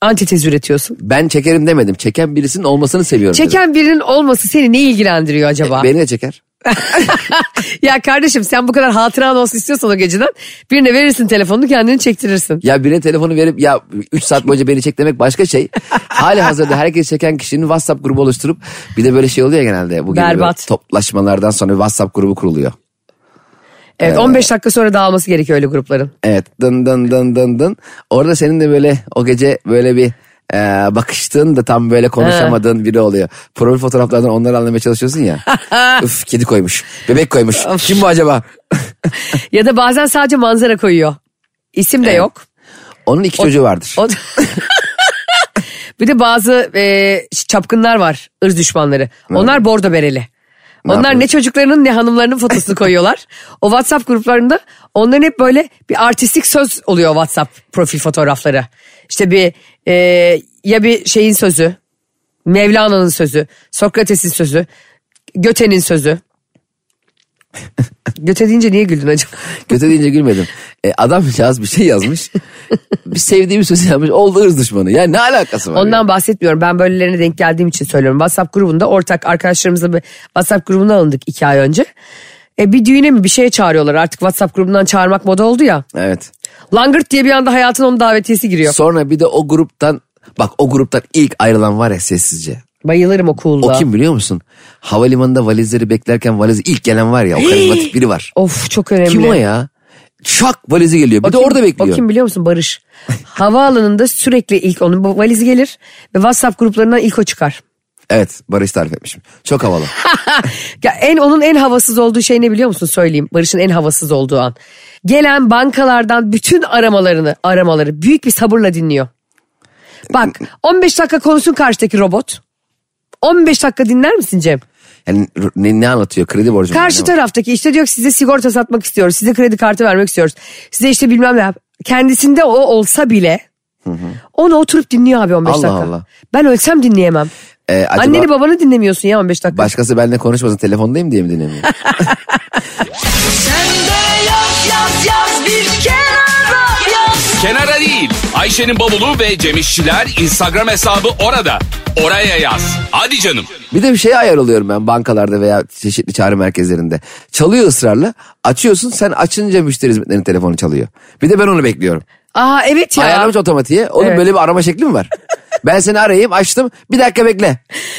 S2: antitez üretiyorsun?
S3: Ben çekerim demedim. Çeken birisinin olmasını seviyorum. dedim.
S2: Çeken birinin olması seni ne ilgilendiriyor acaba?
S3: Beni de çeker.
S2: ya kardeşim sen bu kadar hatıran olsun istiyorsan o geceden birine verirsin telefonunu kendini çektirirsin.
S3: Ya birine telefonu verip ya 3 saat boyunca beni çek demek başka şey. Hali hazırda herkes çeken kişinin WhatsApp grubu oluşturup bir de böyle şey oluyor genelde. Bu gibi
S2: Berbat.
S3: toplaşmalardan sonra WhatsApp grubu kuruluyor.
S2: Evet 15 dakika sonra dağılması gerekiyor öyle grupların.
S3: Evet dın dın dın dın dın. Orada senin de böyle o gece böyle bir e, bakıştığın da tam böyle konuşamadığın biri oluyor. Profil fotoğraflardan onları anlamaya çalışıyorsun ya. Üf kedi koymuş. Bebek koymuş. Kim bu acaba?
S2: Ya da bazen sadece manzara koyuyor. İsim de yok.
S3: Onun iki çocuğu vardır.
S2: O... bir de bazı e, çapkınlar var ırz düşmanları. Onlar bordo bereli. Onlar
S3: yapıyor?
S2: ne çocuklarının ne hanımlarının fotosunu koyuyorlar. O WhatsApp gruplarında onların hep böyle bir artistik söz oluyor WhatsApp profil fotoğrafları. İşte bir e, ya bir şeyin sözü, Mevlana'nın sözü, Sokrates'in sözü, Göte'nin sözü. Göte deyince niye güldün acaba?
S3: Kötü deyince gülmedim. E, adam yaz bir şey yazmış. bir sevdiği bir söz yazmış. Oldu ırz düşmanı. Ya ne alakası var?
S2: Ondan
S3: ya?
S2: bahsetmiyorum. Ben böylelerine denk geldiğim için söylüyorum. WhatsApp grubunda ortak arkadaşlarımızla bir WhatsApp grubuna alındık iki ay önce. E, bir düğüne mi bir şeye çağırıyorlar. Artık WhatsApp grubundan çağırmak moda oldu ya.
S3: Evet.
S2: Langırt diye bir anda hayatın onun davetiyesi giriyor.
S3: Sonra bir de o gruptan bak o gruptan ilk ayrılan var ya sessizce.
S2: Bayılırım o
S3: O
S2: cool'da.
S3: kim biliyor musun? Havalimanında valizleri beklerken valizi ilk gelen var ya o karizmatik biri var.
S2: Of çok önemli.
S3: Kim o ya? Şak valizi geliyor. Bir
S2: O
S3: de
S2: kim-
S3: orada bekliyor.
S2: O kim biliyor musun Barış? Havaalanında sürekli ilk onun valizi gelir ve WhatsApp gruplarından ilk o çıkar.
S3: Evet Barış tarif etmişim. Çok havalı.
S2: Ya en onun en havasız olduğu şey ne biliyor musun söyleyeyim. Barış'ın en havasız olduğu an. Gelen bankalardan bütün aramalarını aramaları büyük bir sabırla dinliyor. Bak 15 dakika konuşsun karşıdaki robot. 15 dakika dinler misin Cem?
S3: Yani ne, ne anlatıyor? Kredi borcu mu?
S2: Karşı
S3: o?
S2: taraftaki işte diyor ki size sigorta satmak istiyoruz. Size kredi kartı vermek istiyoruz. Size işte bilmem ne. Kendisinde o olsa bile onu oturup dinliyor abi 15
S3: Allah
S2: dakika.
S3: Allah.
S2: Ben ölsem dinleyemem.
S3: Ee, acaba
S2: Anneni babanı dinlemiyorsun ya 15 dakika.
S3: başkası benimle konuşmasın telefondayım diye mi dinlemiyor?
S1: Kenara değil. Ayşe'nin bavulu ve Cemişçiler Instagram hesabı orada. Oraya yaz. Hadi canım.
S3: Bir de bir şeye ayar oluyorum ben bankalarda veya çeşitli çağrı merkezlerinde. Çalıyor ısrarla. Açıyorsun sen açınca müşteri hizmetlerinin telefonu çalıyor. Bir de ben onu bekliyorum.
S2: Aa evet ya.
S3: Ayarlamış otomatiğe. Onun
S2: Evet.
S3: böyle bir arama şekli mi var? ben seni arayayım açtım bir dakika bekle.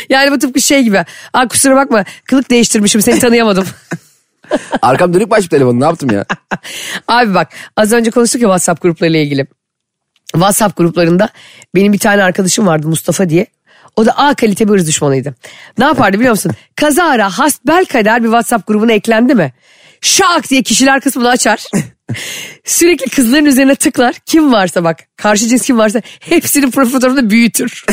S2: Yani bu tıpkı şey gibi. Aa kusura bakma kılık değiştirmişim seni tanıyamadım.
S3: Arkam dönük baş telefonu ne yaptım ya?
S2: Abi bak az önce konuştuk ya WhatsApp gruplarıyla ilgili. WhatsApp gruplarında benim bir tane arkadaşım vardı Mustafa diye. O da A kalite bir ırz düşmanıydı. Ne yapardı biliyor musun? Kazara hasbel kader bir WhatsApp grubuna eklendi mi? Şak diye kişiler kısmını açar. Sürekli kızların üzerine tıklar. Kim varsa bak karşı cins kim varsa hepsinin profil fotoğrafını büyütür.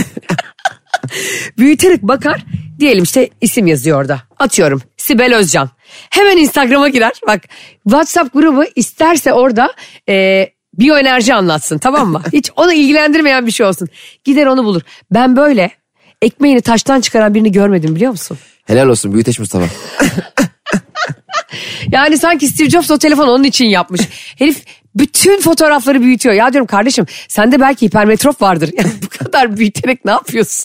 S2: Büyüterek bakar. Diyelim işte isim yazıyor orada. Atıyorum Sibel Özcan. Hemen Instagram'a girer. Bak WhatsApp grubu isterse orada e, biyoenerji anlatsın tamam mı? Hiç onu ilgilendirmeyen bir şey olsun. Gider onu bulur. Ben böyle ekmeğini taştan çıkaran birini görmedim biliyor musun?
S3: Helal olsun büyüteç Mustafa.
S2: Yani sanki Steve Jobs o telefon onun için yapmış. Herif bütün fotoğrafları büyütüyor. Ya diyorum kardeşim sende belki hipermetrop vardır. Yani bu kadar büyüterek ne yapıyorsun?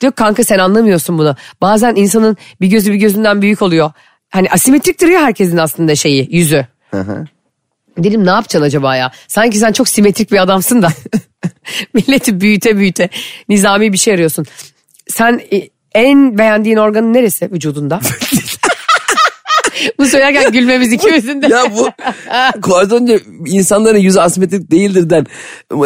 S2: Diyor kanka sen anlamıyorsun bunu. Bazen insanın bir gözü bir gözünden büyük oluyor. Hani asimetriktir ya herkesin aslında şeyi yüzü. Dedim ne yapacaksın acaba ya? Sanki sen çok simetrik bir adamsın da. Milleti büyüte büyüte nizami bir şey arıyorsun. Sen e, en beğendiğin organın neresi vücudunda? Bu söylerken gülmemiz ikimizin de.
S3: Ya bu önce insanların yüzü asimetrik değildir den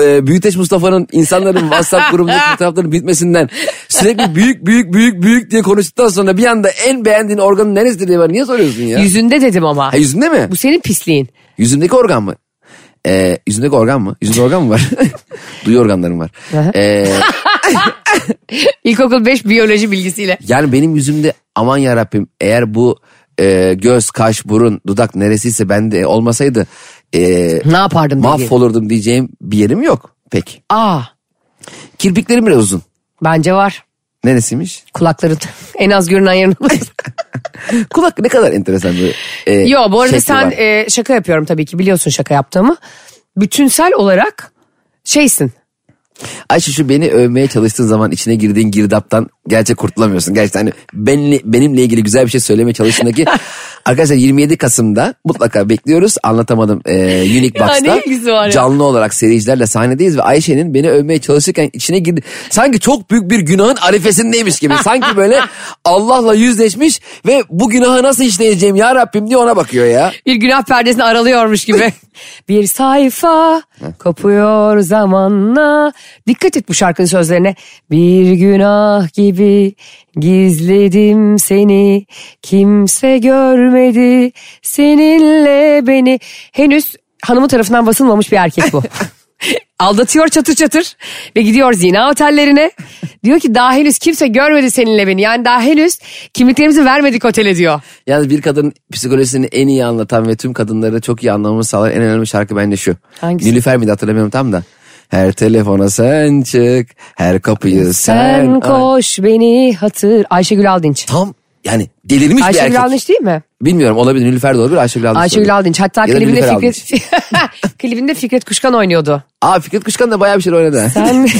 S3: e, Büyüteç Mustafa'nın insanların WhatsApp grubundaki fotoğraflarının bitmesinden sürekli büyük büyük büyük büyük diye konuştuktan sonra bir anda en beğendiğin organın neresidir diye var. Niye soruyorsun ya?
S2: Yüzünde dedim ama.
S3: Ha, yüzünde mi?
S2: Bu senin pisliğin.
S3: Yüzümdeki organ mı? Ee, yüzümdeki organ mı? Yüzümde organ mı var? Duyu organlarım var. Ee,
S2: İlkokul 5 biyoloji bilgisiyle.
S3: yani benim yüzümde aman yarabbim eğer bu e, göz, kaş, burun, dudak neresiyse bende olmasaydı e,
S2: Ne yapardım
S3: mahvolurdum diyeceğim bir yerim yok pek.
S2: Aa
S3: Kirpiklerim biraz uzun.
S2: bence var.
S3: Neresiymiş?
S2: Kulakların en az görünen yerin.
S3: Kulak ne kadar enteresan bir e,
S2: Yo bu arada sen
S3: var.
S2: e, şaka yapıyorum tabii ki biliyorsun şaka yaptığımı. Bütünsel olarak şeysin.
S3: Ayşe şu beni övmeye çalıştığın zaman içine girdiğin girdaptan gerçek kurtulamıyorsun. Gerçekten hani benle, benimle ilgili güzel bir şey söylemeye çalıştığındaki arkadaşlar 27 Kasım'da mutlaka bekliyoruz. Anlatamadım e, Unique Box'ta. Canlı olarak seyircilerle sahnedeyiz ve Ayşe'nin beni övmeye çalışırken içine girdi. Sanki çok büyük bir günahın arifesindeymiş gibi. Sanki böyle Allah'la yüzleşmiş ve bu günahı nasıl işleyeceğim ya Rabbim diye ona bakıyor ya.
S2: Bir günah perdesini aralıyormuş gibi. bir sayfa kopuyor zamanla. Dikkat et bu şarkının sözlerine. Bir günah gibi gizledim seni. Kimse görmedi seninle beni. Henüz hanımı tarafından basılmamış bir erkek bu. Aldatıyor çatır çatır ve gidiyor zina otellerine. Diyor ki daha henüz kimse görmedi seninle beni. Yani daha henüz kimliklerimizi vermedik otele diyor.
S3: Yalnız bir kadının psikolojisini en iyi anlatan ve tüm kadınları çok iyi anlamamı sağlayan en önemli şarkı bence şu.
S2: Hangisi?
S3: Nilüfer miydi hatırlamıyorum tam da. Her telefona sen çık, her kapıyı sen,
S2: Sen koş beni hatır. Ayşegül Aldınç.
S3: Tam yani delirmiş bir
S2: Ayşegül
S3: erkek.
S2: Aldınç değil mi?
S3: Bilmiyorum olabilir Nilüfer de olabilir Ayşegül Aldınç.
S2: Ayşegül. Aldınç. Hatta klibinde Fikret, klibinde Fikret Kuşkan oynuyordu.
S3: Aa Fikret Kuşkan da bayağı bir şey oynadı.
S2: Sen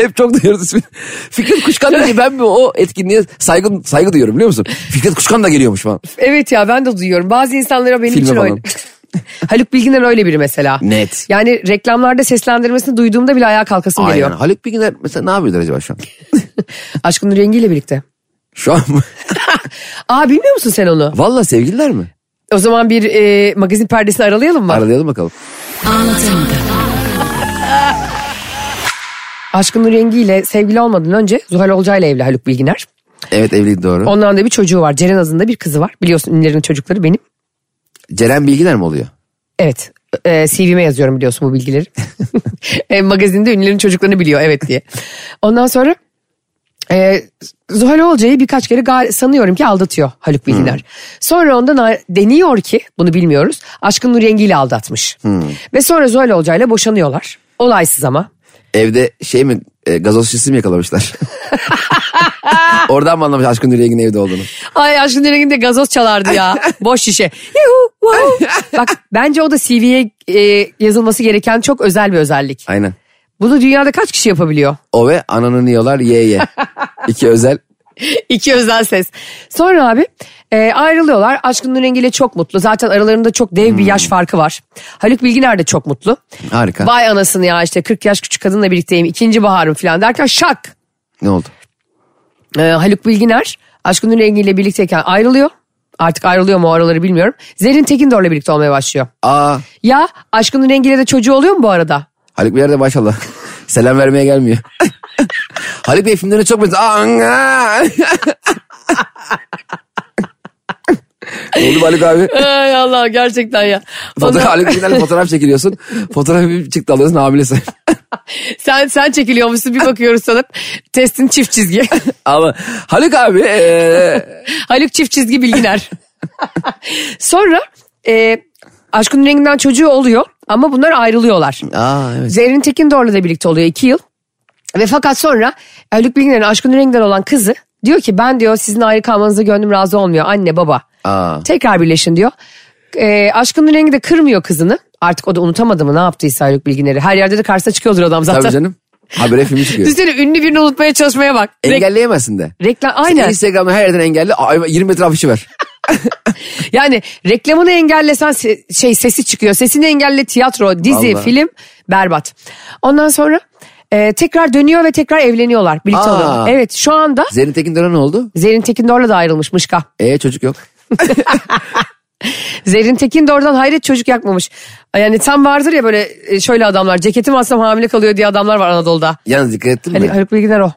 S3: Hep çok duyuyoruz ismini. Fikret Kuşkan deyince ben mi o etkinliğe saygı, saygı duyuyorum biliyor musun? Fikret Kuşkan da geliyormuş falan.
S2: evet ya ben de duyuyorum. Bazı insanlara benim
S3: Filme
S2: için
S3: falan.
S2: Haluk Bilginer öyle biri mesela.
S3: Net.
S2: Yani reklamlarda seslendirmesini duyduğumda bile ayağa kalkasım
S3: Aynen.
S2: geliyor.
S3: Haluk Bilginer mesela ne yapıyordur acaba şu an?
S2: Aşkın Nur Yengi ile birlikte.
S3: Şu an mı?
S2: Aa bilmiyor musun sen onu?
S3: Valla sevgililer mi?
S2: O zaman bir e, magazin perdesini aralayalım mı?
S3: Aralayalım bakalım.
S2: Aşkın Nur Yengi ile sevgili olmadan önce Zuhal Olcay ile evli Haluk Bilginer.
S3: Evet evliydi doğru.
S2: Ondan da bir çocuğu var. Ceren adında bir kızı var. Biliyorsun ünlülerin çocukları benim.
S3: Ceren Bilginer mi oluyor?
S2: Evet. E, CV'me yazıyorum biliyorsun bu bilgileri. e, magazinde ünlülerin çocuklarını biliyor evet diye. Ondan sonra e, Zuhal Olcay'ı birkaç kere sanıyorum ki aldatıyor Haluk Bilginer. Sonra ondan deniyor ki bunu bilmiyoruz. Aşkın Nur Yengi ile aldatmış. Ve sonra Zuhal Olcay'la boşanıyorlar. Olaysız ama.
S3: Evde şey mi e, gazoz şişesi mi yakalamışlar? Oradan mı anlamış Aşkın Nuriye'nin evde olduğunu?
S2: Ay Aşkın Yengi'nin de gazoz çalardı ya. Boş şişe. Yuhu, wow. Bak bence o da CV'ye e, yazılması gereken çok özel bir özellik.
S3: Aynen.
S2: Bunu dünyada kaç kişi yapabiliyor?
S3: O ve ananı yiyorlar ye ye. İki özel.
S2: İki özel ses. Sonra abi e, ayrılıyorlar. Aşkın ile çok mutlu. Zaten aralarında çok dev bir yaş farkı var. Haluk Bilginer de çok mutlu.
S3: Harika.
S2: Vay anasını ya işte 40 yaş küçük kadınla birlikteyim. ikinci baharım falan derken şak.
S3: Ne oldu?
S2: E, Haluk Bilginer Aşkın ile birlikteyken ayrılıyor. Artık ayrılıyor mu araları bilmiyorum. Zerrin Tekindor'la birlikte olmaya başlıyor.
S3: Aa
S2: Ya Aşkın ile de çocuğu oluyor mu bu arada?
S3: Haluk bir yerde maşallah. Selam vermeye gelmiyor. Haluk Bey filmlerine çok benziyor. Ne oldu Haluk abi?
S2: Ay Allah gerçekten ya.
S3: Fotoğraf,
S2: Ondan-
S3: Haluk Bilginer'le fotoğraf çekiliyorsun. Fotoğrafı bir çıktı alıyorsun hamilesin.
S2: sen sen çekiliyormuşsun bir bakıyoruz sana. Testin çift çizgi.
S3: Ama Haluk abi e,
S2: Haluk çift çizgi bilginer. Sonra e, Aşkın Renginden çocuğu oluyor ama bunlar ayrılıyorlar.
S3: Aa evet.
S2: Zerrin Tekindor'la da birlikte oluyor iki yıl. Ve fakat sonra Haluk Bilginer'in Aşkın Renginden olan kızı Diyor ki ben diyor sizin ayrı kalmanıza gönlüm razı olmuyor anne baba.
S3: Aa.
S2: Tekrar birleşin diyor. Ee, aşkının rengi de kırmıyor kızını. Artık o da unutamadı mı ne yaptıysa Haluk Bilginer'i. Her yerde de karşısına çıkıyordur adam zaten.
S3: Tabii canım. Habire filmi çıkıyor.
S2: Düşünsene ünlü birini unutmaya çalışmaya bak. Rek-
S3: Engelleyemezsin de.
S2: reklam aynen.
S3: Instagram'da her yerden engelli. Ay, 20 metre afişi ver.
S2: Yani reklamını engellesen se- şey sesi çıkıyor. Sesini engelle tiyatro, dizi,
S3: Vallahi.
S2: film berbat. Ondan sonra e, tekrar dönüyor ve tekrar evleniyorlar. Birlikte
S3: Aa.
S2: oluyorlar. Evet şu anda
S3: Zerrin Tekin Dönen ne oldu?
S2: Zerrin Tekindor'la da ayrılmış Mışka.
S3: E çocuk yok.
S2: Zerrin Tekin de oradan hayret çocuk yakmamış. Yani tam vardır ya böyle e, şöyle adamlar ceketimi alsam hamile kalıyor diye adamlar var Anadolu'da.
S3: Yalnız dikkat ettin mi?
S2: Haluk Bilginer o.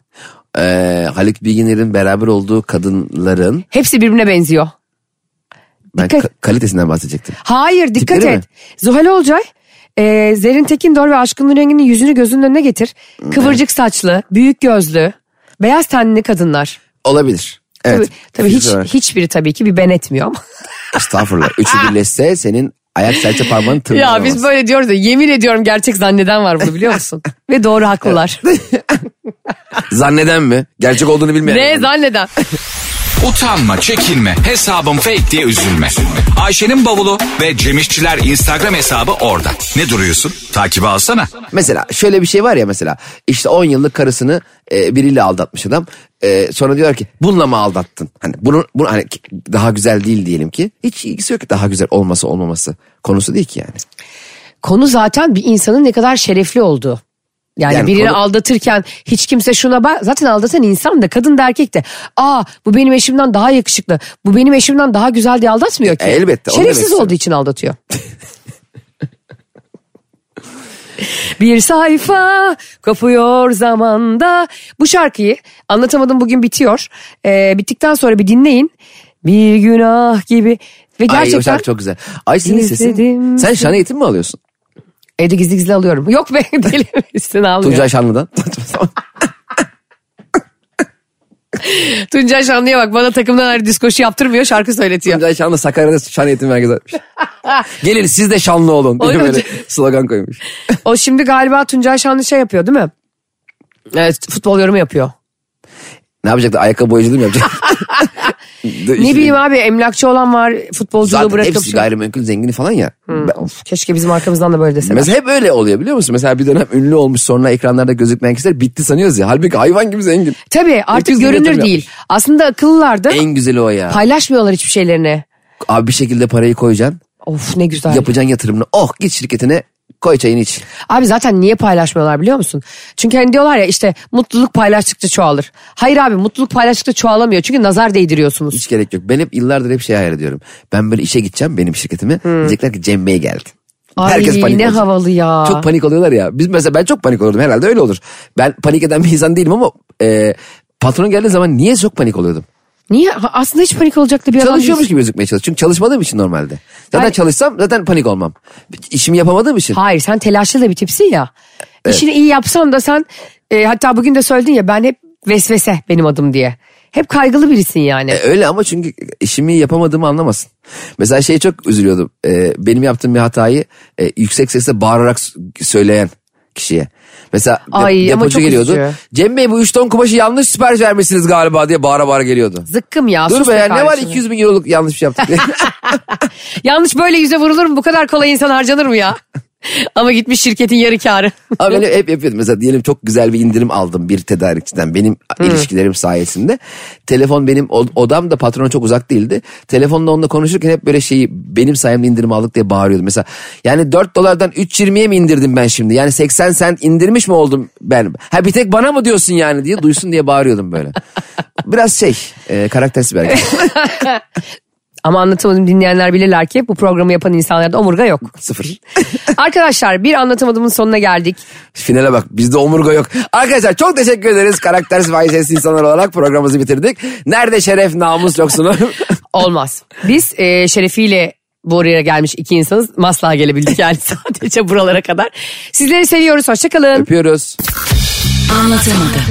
S3: Ee, Haluk Bilginer'in beraber olduğu kadınların
S2: Hepsi birbirine benziyor.
S3: ben
S2: Dikkat-
S3: ka- kalitesinden bahsedecektim.
S2: Hayır dikkat
S3: Tipleri
S2: et.
S3: mi?
S2: Zuhal Olcay e, Zerrin Tekindor ve Aşkın Renginin yüzünü gözünün önüne getir. Kıvırcık saçlı, büyük gözlü, beyaz tenli kadınlar.
S3: Olabilir. Evet.
S2: Tabii, tabii hiç,
S3: Güzel.
S2: hiçbiri tabii ki bir ben etmiyor ama.
S3: Estağfurullah. Üçü birleşse senin ayak serçe parmağını tırmanamaz.
S2: ya biz böyle diyoruz da yemin ediyorum gerçek zanneden var bunu biliyor musun? ve doğru haklılar.
S3: Zanneden mi? Gerçek olduğunu bilmeyen.
S2: ne zanneden?
S1: Utanma, çekinme, hesabım fake diye üzülme. Ayşe'nin bavulu ve Cemişçiler Instagram hesabı orada. Ne duruyorsun? Takibi alsana.
S3: Mesela şöyle bir şey var ya mesela işte 10 yıllık karısını e, biriyle aldatmış adam. E, sonra diyorlar ki bununla mı aldattın? Hani bunu, bunu hani daha güzel değil diyelim ki. Hiç ilgisi yok ki daha güzel olması olmaması konusu değil ki yani.
S2: Konu zaten bir insanın ne kadar şerefli olduğu. Yani,
S3: Yani
S2: birini
S3: konu-
S2: aldatırken hiç kimse şuna bak zaten aldatan insan da kadın da erkek de aa bu benim eşimden daha yakışıklı bu benim eşimden daha güzel diye aldatmıyor ki.
S3: E, elbette,
S2: Şerefsiz olduğu için aldatıyor. Bir sayfa kopuyor zamanda. Bu şarkıyı anlatamadım bugün bitiyor. Ee, bittikten sonra bir dinleyin. Bir günah gibi. Ve
S3: Ay o
S2: gerçekten
S3: şarkı çok güzel. Ay senin sesin. Sen şan eğitim mi alıyorsun?
S2: Evde gizli gizli alıyorum. Yok be değilim üstüne almıyorum.
S3: Tuncay Şanlı'dan.
S2: Tuncay Şanlı'ya bak bana takımdan ayrı diskoşu yaptırmıyor şarkı söyletiyor.
S3: Tuncay Şanlı Sakarya'da şan eğitim merkezi açmış. Gelin siz de şanlı olun diye böyle slogan koymuş.
S2: O şimdi galiba Tuncay Şanlı şey yapıyor değil mi? Evet futbol yorumu yapıyor.
S3: Ne yapacaktı? Ayakkabı boyacılığı mı yapacak?
S2: Ne bileyim abi emlakçı olan var futbolculuğu
S3: Zaten
S2: bırakıp.
S3: hepsi gayrimenkul zengini falan ya. Ben-
S2: Of, keşke bizim arkamızdan da böyle deseler.
S3: Mesela hep öyle oluyor biliyor musun? Mesela bir dönem ünlü olmuş sonra ekranlarda gözükmeyen kişiler bitti sanıyoruz ya. Halbuki hayvan gibi zengin.
S2: Tabii artık
S3: Herkes
S2: görünür değil.
S3: yapmış.
S2: Aslında akıllılardı.
S3: En güzeli o ya.
S2: Paylaşmıyorlar hiçbir şeylerini.
S3: Abi bir şekilde parayı koyacaksın.
S2: Of ne güzel.
S3: Yapacaksın yatırımını. Oh git şirketine koy çayını iç.
S2: Abi zaten niye paylaşmıyorlar biliyor musun? Çünkü hani diyorlar ya işte mutluluk paylaştıkça çoğalır. Hayır abi mutluluk paylaştıkça çoğalamıyor. Çünkü nazar değdiriyorsunuz.
S3: Hiç gerek yok. Ben hep yıllardır hep şey hayal ediyorum. Ben böyle işe gideceğim benim şirketime. Diyecekler ki Cem Bey geldi.
S2: Ay ne
S3: olacak.
S2: havalı ya.
S3: Çok panik oluyorlar ya. Biz mesela ben çok panik olurdum herhalde öyle olur. Ben panik eden bir insan değilim ama e, patron geldiği zaman niye çok panik oluyordum?
S2: Niye? Aslında hiç panik olacak da bir adam
S3: Çalışıyormuş gibi gözükmeye çalışıyorum. Çünkü çalışmadığım için normalde. Zaten
S2: Hayır.
S3: çalışsam zaten panik olmam. İşimi yapamadığım için.
S2: Hayır sen telaşlı da bir tipsin ya. İşini iyi yapsan da sen e, hatta bugün de söyledin ya ben hep vesvese benim adım diye. Hep kaygılı birisin yani.
S3: E, öyle ama çünkü işimi yapamadığımı anlamasın. Mesela şey çok üzülüyordum. E, benim yaptığım bir hatayı e, yüksek sesle bağırarak söyleyen kişiye. Mesela
S2: Ay, ama
S3: depocu geliyordu.
S2: üzücü.
S3: Cem Bey bu 3 ton kumaşı yanlış sipariş vermişsiniz galiba diye bağıra bağıra geliyordu.
S2: Zıkkım ya.
S3: Dur be ya ne var
S2: kardeşim.
S3: 200 bin euroluk yanlış bir şey yaptık diye.
S2: Yanlış böyle yüze vurulur mu? Bu kadar kolay insan harcanır mı ya? Ama gitmiş şirketin yarı karı.
S3: Ama ben hep yapıyordum. Mesela diyelim çok güzel bir indirim aldım bir tedarikçiden benim ilişkilerim sayesinde. Telefon benim od- odam da patrona çok uzak değildi. Telefonda onunla konuşurken hep böyle şeyi benim sayemde indirim aldık diye bağırıyordum. Mesela yani 4 dolardan 3.20'ye mi indirdim ben şimdi? Yani 80 sent indirmiş mi oldum ben? Ha bir tek bana mı diyorsun yani diye duysun diye bağırıyordum böyle. Biraz şey e, karaktersiz hareket.
S2: Ama anlatamadım dinleyenler bilirler ki bu programı yapan insanlarda omurga yok.
S3: Sıfır.
S2: Arkadaşlar bir anlatamadığımın sonuna geldik.
S3: Finale bak bizde omurga yok. Arkadaşlar çok teşekkür ederiz. Karaktersiz haysiyetli insanlar olarak programımızı bitirdik. Nerede şeref namus yoksunuz?
S2: Olmaz. Biz e, şerefiyle bu oraya gelmiş iki insanız. Maslağa gelebildik yani sadece buralara kadar. Sizleri seviyoruz. Hoşçakalın.
S3: Öpüyoruz.
S4: Anlatamadım.